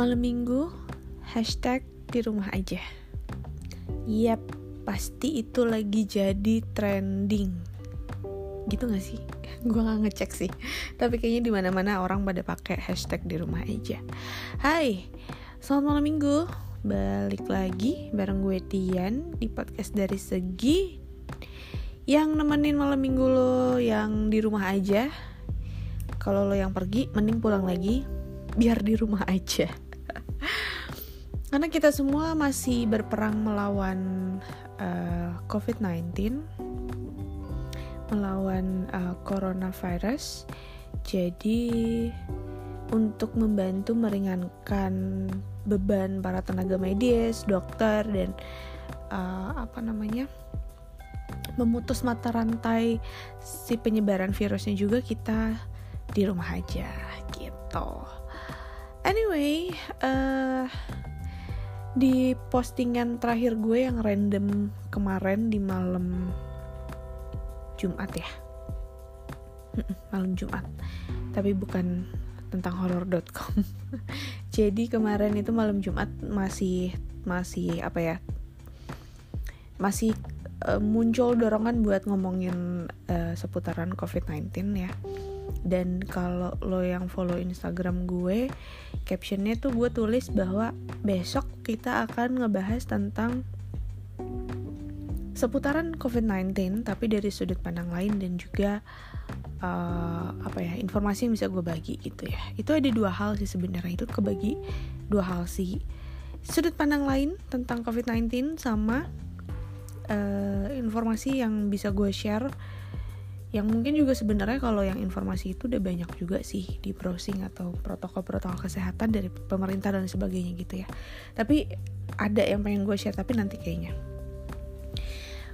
Malam minggu, hashtag di rumah aja. Yap, pasti itu lagi jadi trending. Gitu gak sih? Gue gak ngecek sih. Tapi kayaknya di mana mana orang pada pakai hashtag di rumah aja. Hai, selamat malam minggu. Balik lagi bareng gue Tian di podcast dari segi yang nemenin malam minggu lo yang di rumah aja. Kalau lo yang pergi, mending pulang lagi biar di rumah aja karena kita semua masih berperang melawan uh, COVID-19, melawan uh, coronavirus. Jadi untuk membantu meringankan beban para tenaga medis, dokter dan uh, apa namanya memutus mata rantai si penyebaran virusnya juga kita di rumah aja gitu. Anyway, uh, di postingan terakhir gue yang random kemarin di malam Jumat ya? Malam Jumat. Tapi bukan tentang horror.com jadi kemarin itu malam Jumat masih masih apa ya? Masih uh, muncul dorongan buat ngomongin uh, seputaran COVID-19 ya dan kalau lo yang follow Instagram gue captionnya tuh gue tulis bahwa besok kita akan ngebahas tentang seputaran COVID-19 tapi dari sudut pandang lain dan juga uh, apa ya informasi yang bisa gue bagi gitu ya. Itu ada dua hal sih sebenarnya. Itu kebagi dua hal sih. Sudut pandang lain tentang COVID-19 sama uh, informasi yang bisa gue share yang mungkin juga sebenarnya kalau yang informasi itu udah banyak juga sih di browsing atau protokol-protokol kesehatan dari pemerintah dan sebagainya gitu ya. Tapi ada yang pengen gue share tapi nanti kayaknya.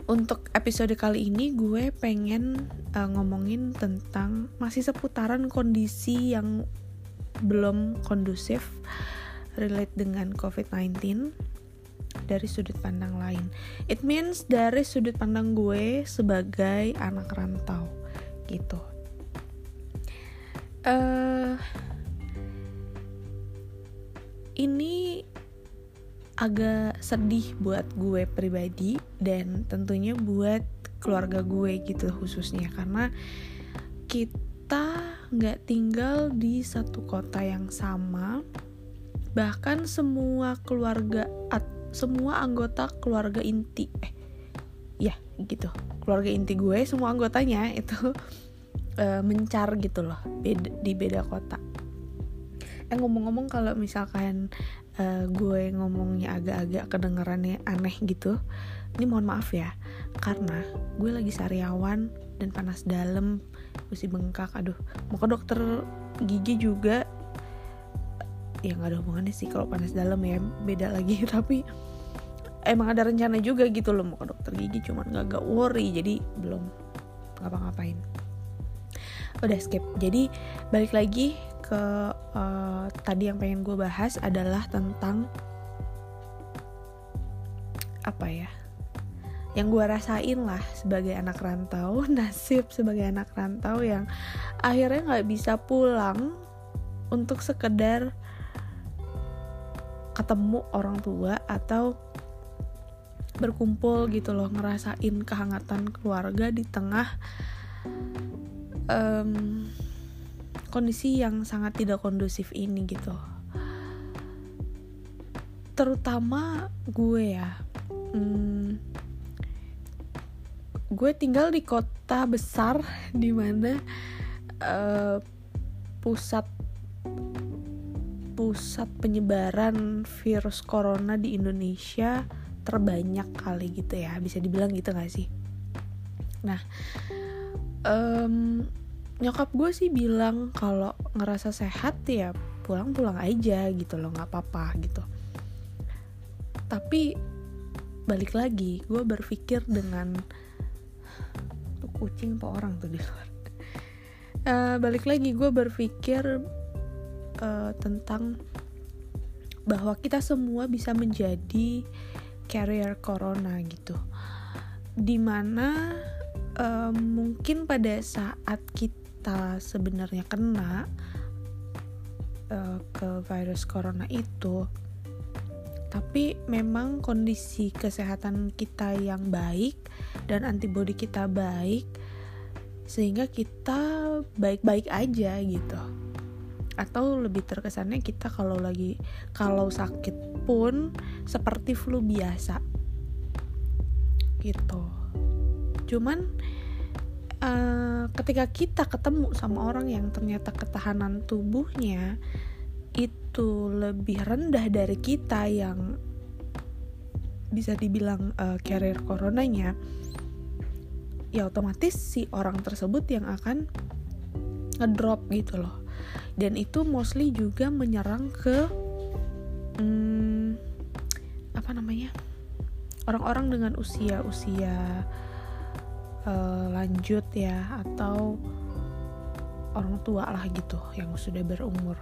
Untuk episode kali ini gue pengen uh, ngomongin tentang masih seputaran kondisi yang belum kondusif relate dengan COVID-19 dari sudut pandang lain. It means dari sudut pandang gue sebagai anak rantau gitu. Uh, ini agak sedih buat gue pribadi dan tentunya buat keluarga gue gitu khususnya karena kita nggak tinggal di satu kota yang sama bahkan semua keluarga semua anggota keluarga inti. Eh ya gitu. Keluarga inti gue semua anggotanya itu uh, mencar gitu loh beda, di beda kota. Eh ngomong-ngomong kalau misalkan uh, gue ngomongnya agak-agak kedengarannya aneh gitu ini mohon maaf ya. Karena gue lagi sariawan dan panas dalam masih bengkak aduh. Mau ke dokter gigi juga ya nggak ada hubungannya sih kalau panas dalam ya beda lagi. Tapi emang ada rencana juga gitu loh mau ke dokter gigi cuman gak gak worry jadi belum ngapa-ngapain. Udah skip. Jadi balik lagi ke uh, tadi yang pengen gue bahas adalah tentang apa ya? Yang gue rasain lah sebagai anak rantau nasib sebagai anak rantau yang akhirnya nggak bisa pulang untuk sekedar ketemu orang tua atau berkumpul gitu loh ngerasain kehangatan keluarga di tengah um, kondisi yang sangat tidak kondusif ini gitu. Terutama gue ya hmm, gue tinggal di kota besar di mana uh, pusat pusat penyebaran virus corona di Indonesia terbanyak kali gitu ya. Bisa dibilang gitu gak sih? Nah um, nyokap gue sih bilang kalau ngerasa sehat ya pulang-pulang aja gitu loh nggak apa-apa gitu. Tapi balik lagi gue berpikir dengan tuh kucing apa orang tuh di luar? Uh, balik lagi gue berpikir uh, tentang bahwa kita semua bisa menjadi carrier corona gitu. Di mana um, mungkin pada saat kita sebenarnya kena uh, ke virus corona itu tapi memang kondisi kesehatan kita yang baik dan antibodi kita baik sehingga kita baik-baik aja gitu atau lebih terkesannya kita kalau lagi kalau sakit pun seperti flu biasa. Gitu. Cuman uh, ketika kita ketemu sama orang yang ternyata ketahanan tubuhnya itu lebih rendah dari kita yang bisa dibilang uh, carrier coronanya ya otomatis si orang tersebut yang akan ngedrop gitu loh dan itu mostly juga menyerang ke hmm, apa namanya orang-orang dengan usia usia uh, lanjut ya atau orang tua lah gitu yang sudah berumur.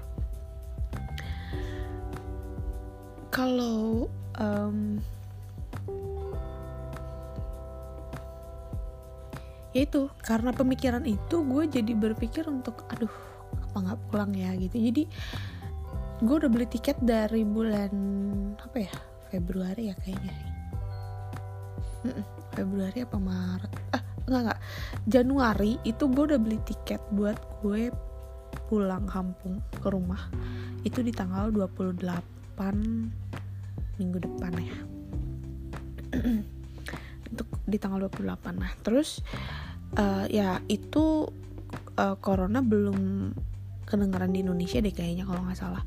Kalau um, ya itu karena pemikiran itu gue jadi berpikir untuk aduh apa nggak pulang ya gitu. Jadi gue udah beli tiket dari bulan apa ya Februari ya kayaknya. Februari apa Maret? Ah enggak enggak Januari itu gue udah beli tiket buat gue pulang kampung ke rumah. Itu di tanggal 28 minggu depan ya. Untuk di tanggal 28 nah terus uh, ya itu uh, corona belum kedengaran di Indonesia deh kayaknya kalau nggak salah.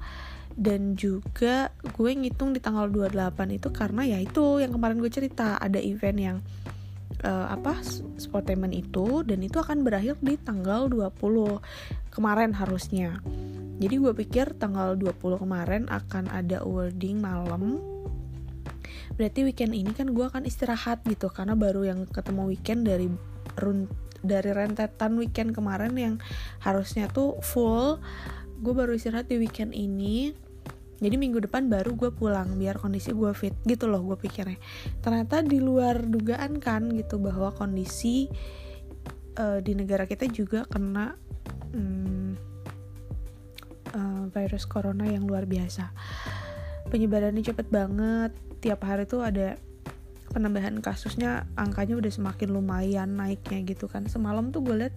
Dan juga gue ngitung di tanggal 28 itu karena ya itu yang kemarin gue cerita ada event yang uh, apa sportainment itu dan itu akan berakhir di tanggal 20 kemarin harusnya. Jadi gue pikir tanggal 20 kemarin akan ada awarding malam. Berarti weekend ini kan gue akan istirahat gitu karena baru yang ketemu weekend dari run dari rentetan weekend kemarin yang harusnya tuh full gue baru istirahat di weekend ini. Jadi minggu depan baru gue pulang biar kondisi gue fit gitu loh gue pikirnya. Ternyata di luar dugaan kan gitu bahwa kondisi uh, di negara kita juga kena um, uh, virus corona yang luar biasa. Penyebarannya cepet banget tiap hari tuh ada penambahan kasusnya angkanya udah semakin lumayan naiknya gitu kan. Semalam tuh gue liat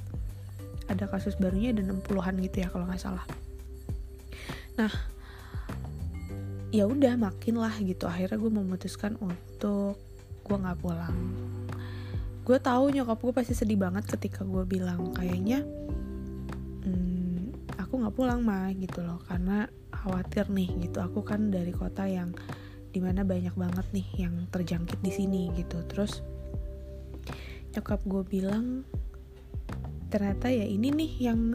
ada kasus barunya ada 60-an gitu ya kalau nggak salah. Nah ya udah makin lah gitu. Akhirnya gue memutuskan untuk gue nggak pulang. Gue tahu nyokap gue pasti sedih banget ketika gue bilang kayaknya hmm, aku nggak pulang mah gitu loh. Karena khawatir nih gitu. Aku kan dari kota yang di mana banyak banget nih yang terjangkit di sini gitu. Terus nyokap gue bilang ternyata ya ini nih yang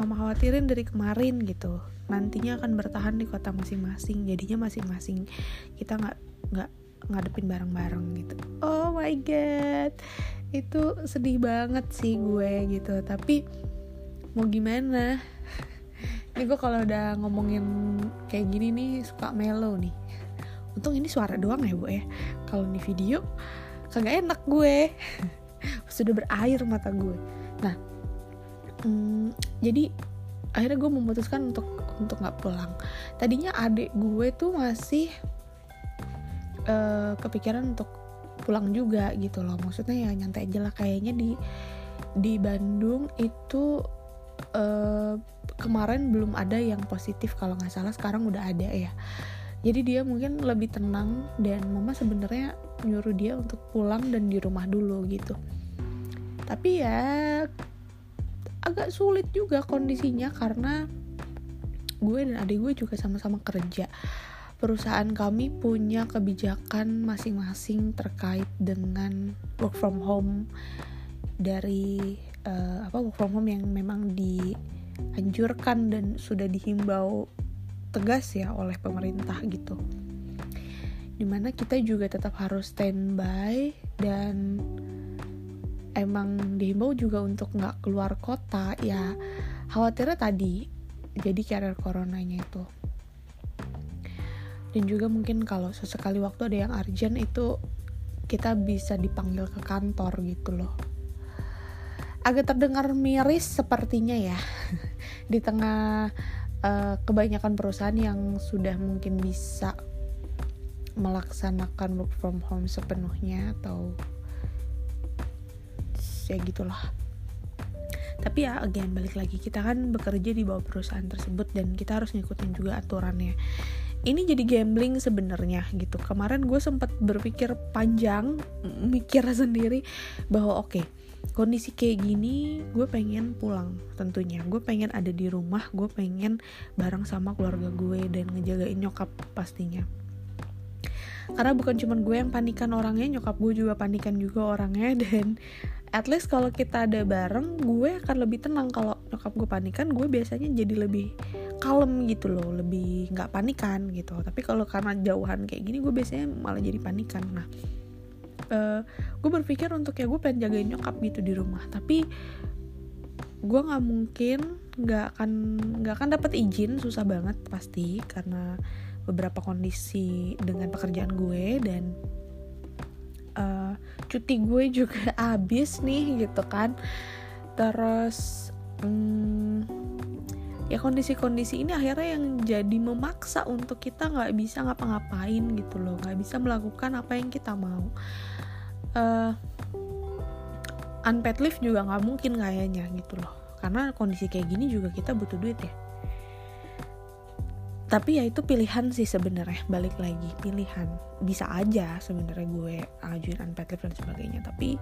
mama khawatirin dari kemarin gitu. Nantinya akan bertahan di kota masing-masing jadinya masing-masing kita nggak nggak ngadepin bareng-bareng gitu. Oh my god itu sedih banget sih gue gitu. Tapi mau gimana? Ini gue kalau udah ngomongin kayak gini nih suka melo nih untung ini suara doang ya bu ya. Kalau di video kagak enak gue. Sudah berair mata gue. Nah hmm, jadi akhirnya gue memutuskan untuk untuk nggak pulang. Tadinya adik gue tuh masih uh, kepikiran untuk pulang juga gitu loh. Maksudnya ya nyantai aja lah. Kayaknya di di Bandung itu uh, kemarin belum ada yang positif kalau nggak salah. Sekarang udah ada ya jadi dia mungkin lebih tenang dan mama sebenarnya nyuruh dia untuk pulang dan di rumah dulu gitu. Tapi ya agak sulit juga kondisinya karena gue dan adik gue juga sama-sama kerja. Perusahaan kami punya kebijakan masing-masing terkait dengan work from home dari uh, apa work from home yang memang dianjurkan dan sudah dihimbau tegas ya oleh pemerintah gitu. Di mana kita juga tetap harus standby dan emang dihimbau juga untuk nggak keluar kota. Ya khawatirnya tadi jadi carrier coronanya itu. Dan juga mungkin kalau sesekali waktu ada yang urgent itu kita bisa dipanggil ke kantor gitu loh. Agak terdengar miris sepertinya ya. Di tengah uh, kebanyakan perusahaan yang sudah mungkin bisa melaksanakan work from home sepenuhnya atau ya gitulah. Tapi ya again balik lagi kita kan bekerja di bawah perusahaan tersebut dan kita harus ngikutin juga aturannya. Ini jadi gambling sebenarnya gitu. Kemarin gue sempat berpikir panjang mikir sendiri bahwa oke okay, kondisi kayak gini gue pengen pulang tentunya. Gue pengen ada di rumah gue pengen bareng sama keluarga gue dan ngejagain nyokap pastinya. Karena bukan cuma gue yang panikan orangnya nyokap gue juga panikan juga orangnya. Dan at least kalau kita ada bareng gue akan lebih tenang. Kalau nyokap gue panikan gue biasanya jadi lebih kalem gitu loh lebih nggak panikan gitu. Tapi kalau karena jauhan kayak gini gue biasanya malah jadi panikan. Nah uh, gue berpikir untuk ya gue pengen jagain nyokap gitu di rumah. Tapi gue nggak mungkin nggak akan nggak akan dapat izin susah banget pasti karena beberapa kondisi dengan pekerjaan gue dan uh, cuti gue juga habis nih gitu kan. Terus hmm, ya kondisi-kondisi ini akhirnya yang jadi memaksa untuk kita nggak bisa ngapa-ngapain gitu loh. Nggak bisa melakukan apa yang kita mau. Uh, unpaid leave juga nggak mungkin kayaknya gitu loh. Karena kondisi kayak gini juga kita butuh duit ya. Tapi ya itu pilihan sih sebenarnya. Balik lagi pilihan. Bisa aja sebenarnya gue ajuin unpaid leave dan sebagainya. Tapi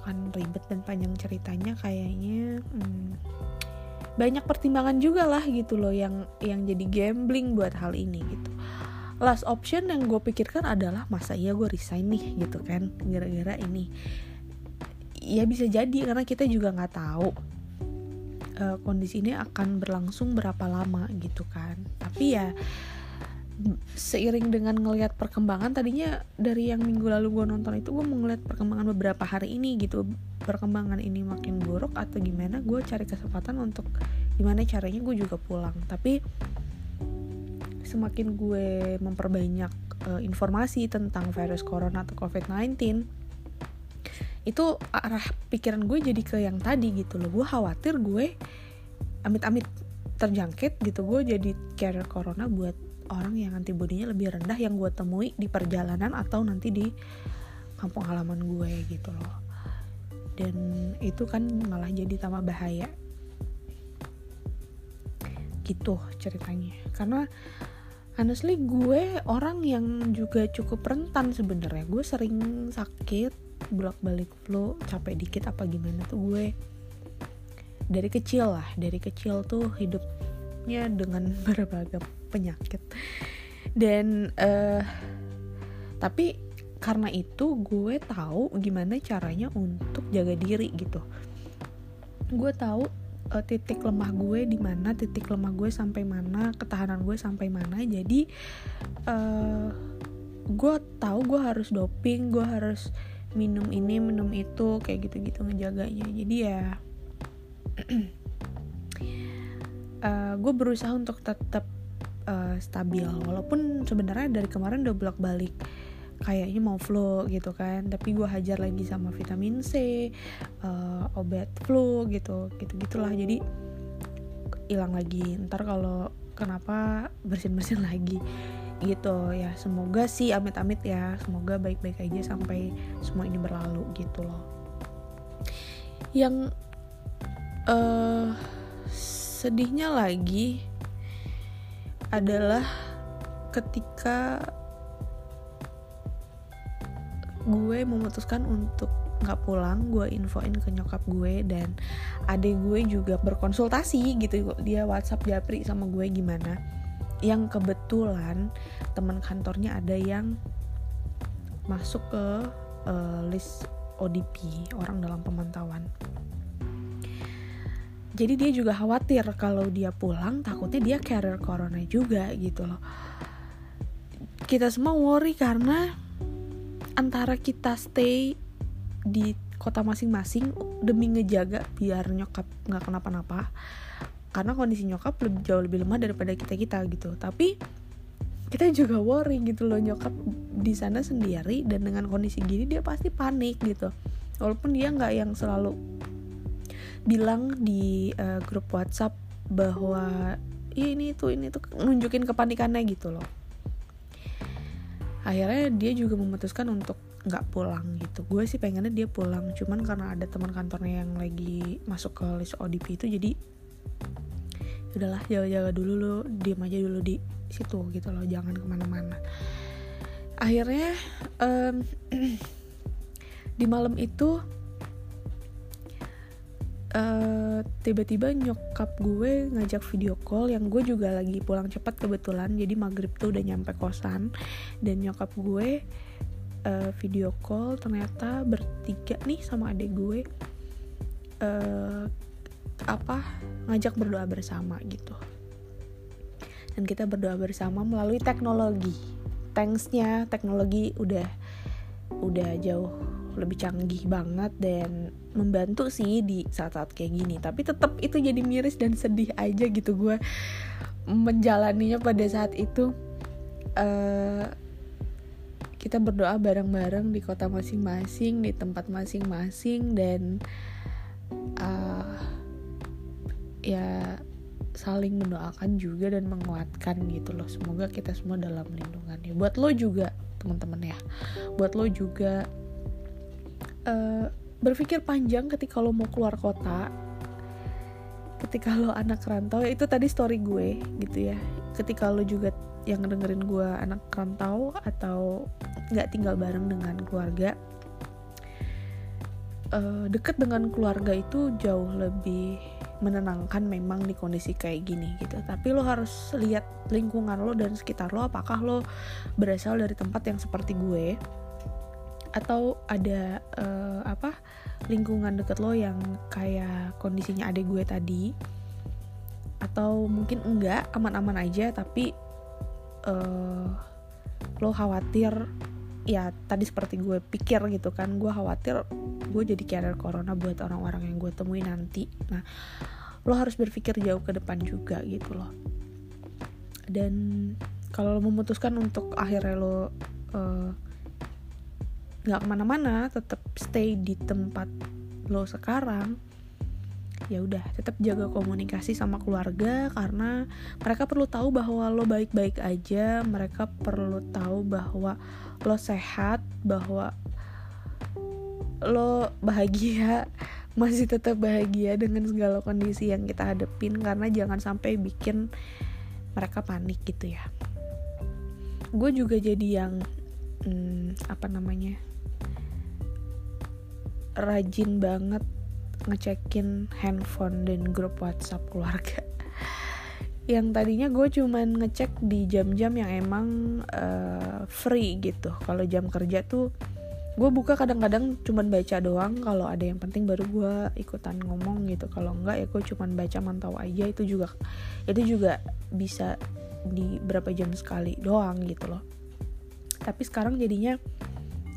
akan ribet dan panjang ceritanya kayaknya hmm, banyak pertimbangan juga lah gitu loh yang yang jadi gambling buat hal ini gitu. Last option yang gue pikirkan adalah masa iya gue resign nih gitu kan gara-gara ini. Ya bisa jadi karena kita juga nggak tahu uh, kondisi ini akan berlangsung berapa lama gitu kan. Tapi ya seiring dengan ngelihat perkembangan tadinya dari yang minggu lalu gue nonton itu gue mau ngeliat perkembangan beberapa hari ini gitu. Perkembangan ini makin buruk atau gimana gue cari kesempatan untuk gimana caranya gue juga pulang. Tapi semakin gue memperbanyak uh, informasi tentang virus corona atau covid-19 itu arah pikiran gue jadi ke yang tadi gitu loh. Gue khawatir gue amit-amit terjangkit gitu. Gue jadi carrier corona buat orang yang antibodinya lebih rendah yang gue temui di perjalanan atau nanti di kampung halaman gue gitu loh. Dan itu kan malah jadi tambah bahaya. Gitu ceritanya. Karena honestly gue orang yang juga cukup rentan sebenarnya. Gue sering sakit bolak-balik flu capek dikit apa gimana tuh gue. Dari kecil lah dari kecil tuh hidupnya dengan berbagai penyakit. Dan uh, tapi karena itu gue tahu gimana caranya untuk jaga diri gitu. Gue tahu uh, titik lemah gue di mana titik lemah gue sampai mana ketahanan gue sampai mana. Jadi uh, gue tahu gue harus doping gue harus minum ini minum itu kayak gitu-gitu ngejaganya. Jadi ya uh, gue berusaha untuk tetap uh, stabil. Walaupun sebenarnya dari kemarin udah bolak balik kayaknya mau flu gitu kan. Tapi gue hajar lagi sama vitamin C uh, obat flu gitu gitu gitulah jadi hilang lagi. Ntar kalau kenapa bersin bersin lagi. Gitu ya. Semoga sih amit-amit ya. Semoga baik-baik aja sampai semua ini berlalu gitu loh. Yang uh, sedihnya lagi adalah ketika gue memutuskan untuk nggak pulang gue infoin ke nyokap gue dan adik gue juga berkonsultasi gitu dia WhatsApp Japri sama gue gimana. Yang kebetulan teman kantornya ada yang masuk ke uh, list ODP orang dalam pemantauan jadi dia juga khawatir kalau dia pulang takutnya dia carrier corona juga gitu loh. Kita semua worry karena antara kita stay di kota masing-masing demi ngejaga biar nyokap nggak kenapa-napa. Karena kondisi nyokap lebih jauh lebih lemah daripada kita kita gitu. Tapi kita juga worry gitu loh nyokap di sana sendiri dan dengan kondisi gini dia pasti panik gitu. Walaupun dia nggak yang selalu bilang di uh, grup WhatsApp bahwa ya ini tuh ini tuh nunjukin kepanikannya gitu loh. Akhirnya dia juga memutuskan untuk nggak pulang gitu. Gue sih pengennya dia pulang cuman karena ada teman kantornya yang lagi masuk ke list ODP itu jadi udahlah jaga-jaga dulu lo diem aja dulu di situ gitu loh jangan ke mana-mana. Akhirnya um, di malam itu tiba tiba-tiba nyokap gue ngajak video call yang gue juga lagi pulang cepat kebetulan jadi maghrib tuh udah nyampe kosan. Dan nyokap gue uh, video call ternyata bertiga nih sama adik gue uh, apa ngajak berdoa bersama gitu. Dan kita berdoa bersama melalui teknologi. Thanksnya teknologi udah udah jauh lebih canggih banget dan membantu sih di saat-saat kayak gini. Tapi tetap itu jadi miris dan sedih aja gitu gue menjalaninya pada saat itu. Uh, kita berdoa bareng-bareng di kota masing-masing di tempat masing-masing dan uh, ya saling mendoakan juga dan menguatkan gitu loh. Semoga kita semua dalam lindungannya buat lo juga teman-teman ya. Buat lo juga uh, berpikir panjang ketika lo mau keluar kota ketika lo anak rantau ya itu tadi story gue gitu ya. Ketika lo juga yang dengerin gue anak rantau atau nggak tinggal bareng dengan keluarga uh, deket dengan keluarga itu jauh lebih menenangkan memang di kondisi kayak gini gitu. Tapi lo harus lihat lingkungan lo dan sekitar lo apakah lo berasal dari tempat yang seperti gue atau ada uh, apa lingkungan deket lo yang kayak kondisinya adik gue tadi? Atau mungkin enggak aman-aman aja tapi uh, lo khawatir ya tadi seperti gue pikir gitu kan gue khawatir gue jadi carrier corona buat orang-orang yang gue temui nanti. Nah lo harus berpikir jauh ke depan juga gitu loh. Dan kalau lo memutuskan untuk akhirnya lo uh, nggak ke mana-mana tetap stay di tempat lo sekarang ya udah tetap jaga komunikasi sama keluarga karena mereka perlu tahu bahwa lo baik-baik aja mereka perlu tahu bahwa lo sehat bahwa lo bahagia masih tetap bahagia dengan segala kondisi yang kita hadepin karena jangan sampai bikin mereka panik gitu ya. Gue juga jadi yang hmm, apa namanya rajin banget ngecekin handphone dan grup WhatsApp keluarga. Yang tadinya gue cuman ngecek di jam-jam yang emang uh, free gitu. Kalau jam kerja tuh gue buka kadang-kadang cuman baca doang. Kalau ada yang penting baru gue ikutan ngomong gitu. Kalau enggak ya gue cuman baca mantau aja. Itu juga itu juga bisa di berapa jam sekali doang gitu loh. Tapi sekarang jadinya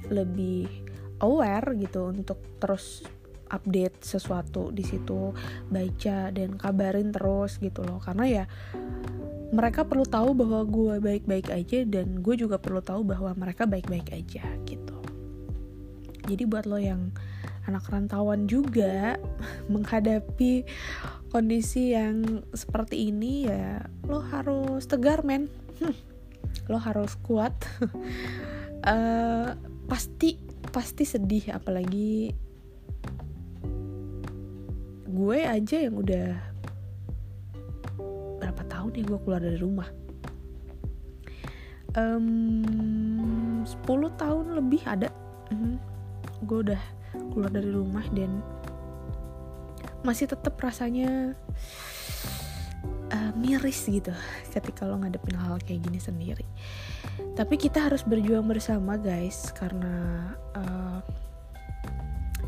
lebih aware gitu untuk terus update sesuatu di situ baca dan kabarin terus gitu loh. Karena ya mereka perlu tahu bahwa gue baik-baik aja dan gue juga perlu tahu bahwa mereka baik-baik aja gitu. Jadi buat lo yang anak rantauan juga menghadapi kondisi yang seperti ini ya lo harus tegar men. Lo harus kuat. Uh, pasti pasti sedih apalagi gue aja yang udah berapa tahun ya gue keluar dari rumah. Um, 10 tahun lebih ada. Hmm, gue udah keluar dari rumah dan masih tetap rasanya uh, miris gitu ketika lo ngadepin hal, -hal kayak gini sendiri. Tapi kita harus berjuang bersama guys karena uh,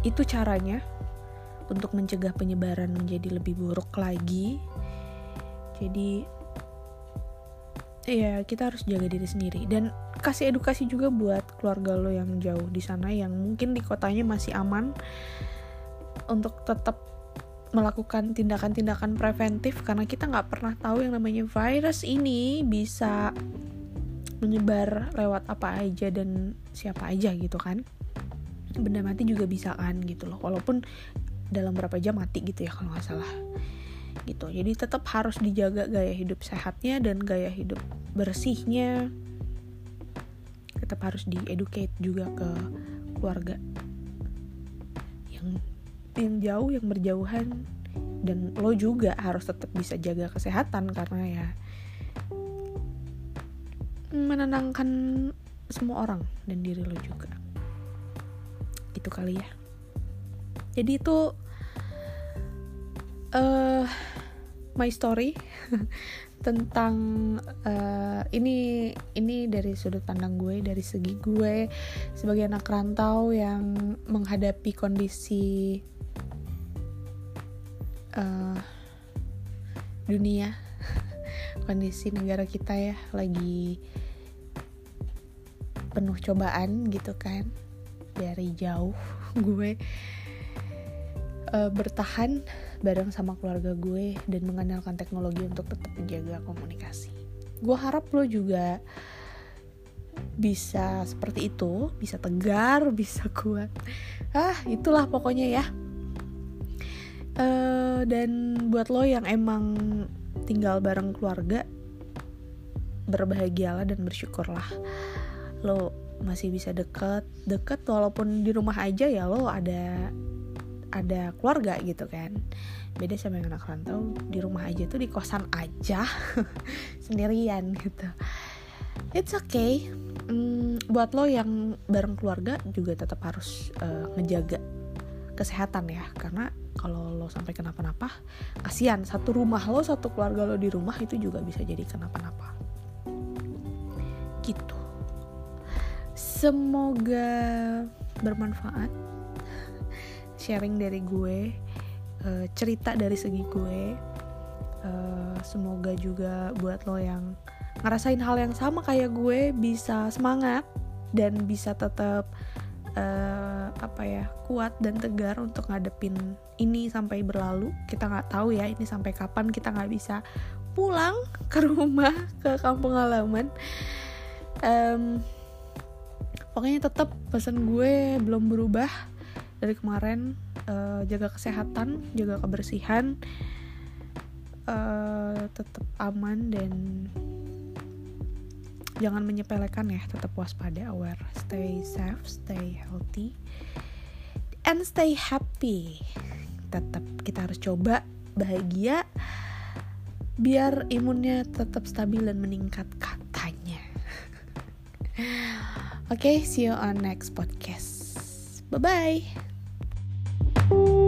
itu caranya untuk mencegah penyebaran menjadi lebih buruk lagi. Jadi ya kita harus jaga diri sendiri. Dan kasih edukasi juga buat keluarga lo yang jauh di sana yang mungkin di kotanya masih aman untuk tetap melakukan tindakan-tindakan preventif karena kita nggak pernah tahu yang namanya virus ini bisa menyebar lewat apa aja dan siapa aja gitu kan. Benda mati juga bisa kan gitu loh. Walaupun dalam berapa jam mati gitu ya kalau nggak salah. Gitu. Jadi tetap harus dijaga gaya hidup sehatnya dan gaya hidup bersihnya. Tetap harus dieducate juga ke keluarga yang yang jauh yang berjauhan. Dan lo juga harus tetap bisa jaga kesehatan karena ya menenangkan semua orang dan diri lo juga. Gitu kali ya. Jadi itu uh, my story tentang uh, ini ini dari sudut pandang gue dari segi gue sebagai anak rantau yang menghadapi kondisi uh, dunia kondisi negara kita ya lagi penuh cobaan gitu kan dari jauh gue uh, bertahan bareng sama keluarga gue dan mengandalkan teknologi untuk tetap menjaga komunikasi. Gue harap lo juga bisa seperti itu, bisa tegar, bisa kuat. Ah, itulah pokoknya ya. Uh, dan buat lo yang emang tinggal bareng keluarga, berbahagialah dan bersyukurlah. Lo masih bisa deket, deket walaupun di rumah aja ya lo ada ada keluarga gitu kan. Beda sama yang anak rantau di rumah aja tuh di kosan aja sendirian gitu. It's okay. Hmm, buat lo yang bareng keluarga juga tetap harus uh, ngejaga kesehatan ya karena kalau lo sampai kenapa-napa kasihan. Satu rumah lo satu keluarga lo di rumah itu juga bisa jadi kenapa-napa. Gitu. Semoga bermanfaat sharing dari gue uh, cerita dari segi gue. Uh, semoga juga buat lo yang ngerasain hal yang sama kayak gue bisa semangat dan bisa tetap uh, apa ya kuat dan tegar untuk ngadepin ini sampai berlalu. Kita nggak tahu ya ini sampai kapan kita nggak bisa pulang ke rumah ke kampung halaman. Um, pokoknya tetap pesan gue belum berubah dari kemarin uh, jaga kesehatan jaga kebersihan uh, tetap aman dan jangan menyepelekan ya tetap waspada aware stay safe stay healthy and stay happy. Tetap kita harus coba bahagia biar imunnya tetap stabil dan meningkat katanya. Oke okay, see you on next podcast. Bye bye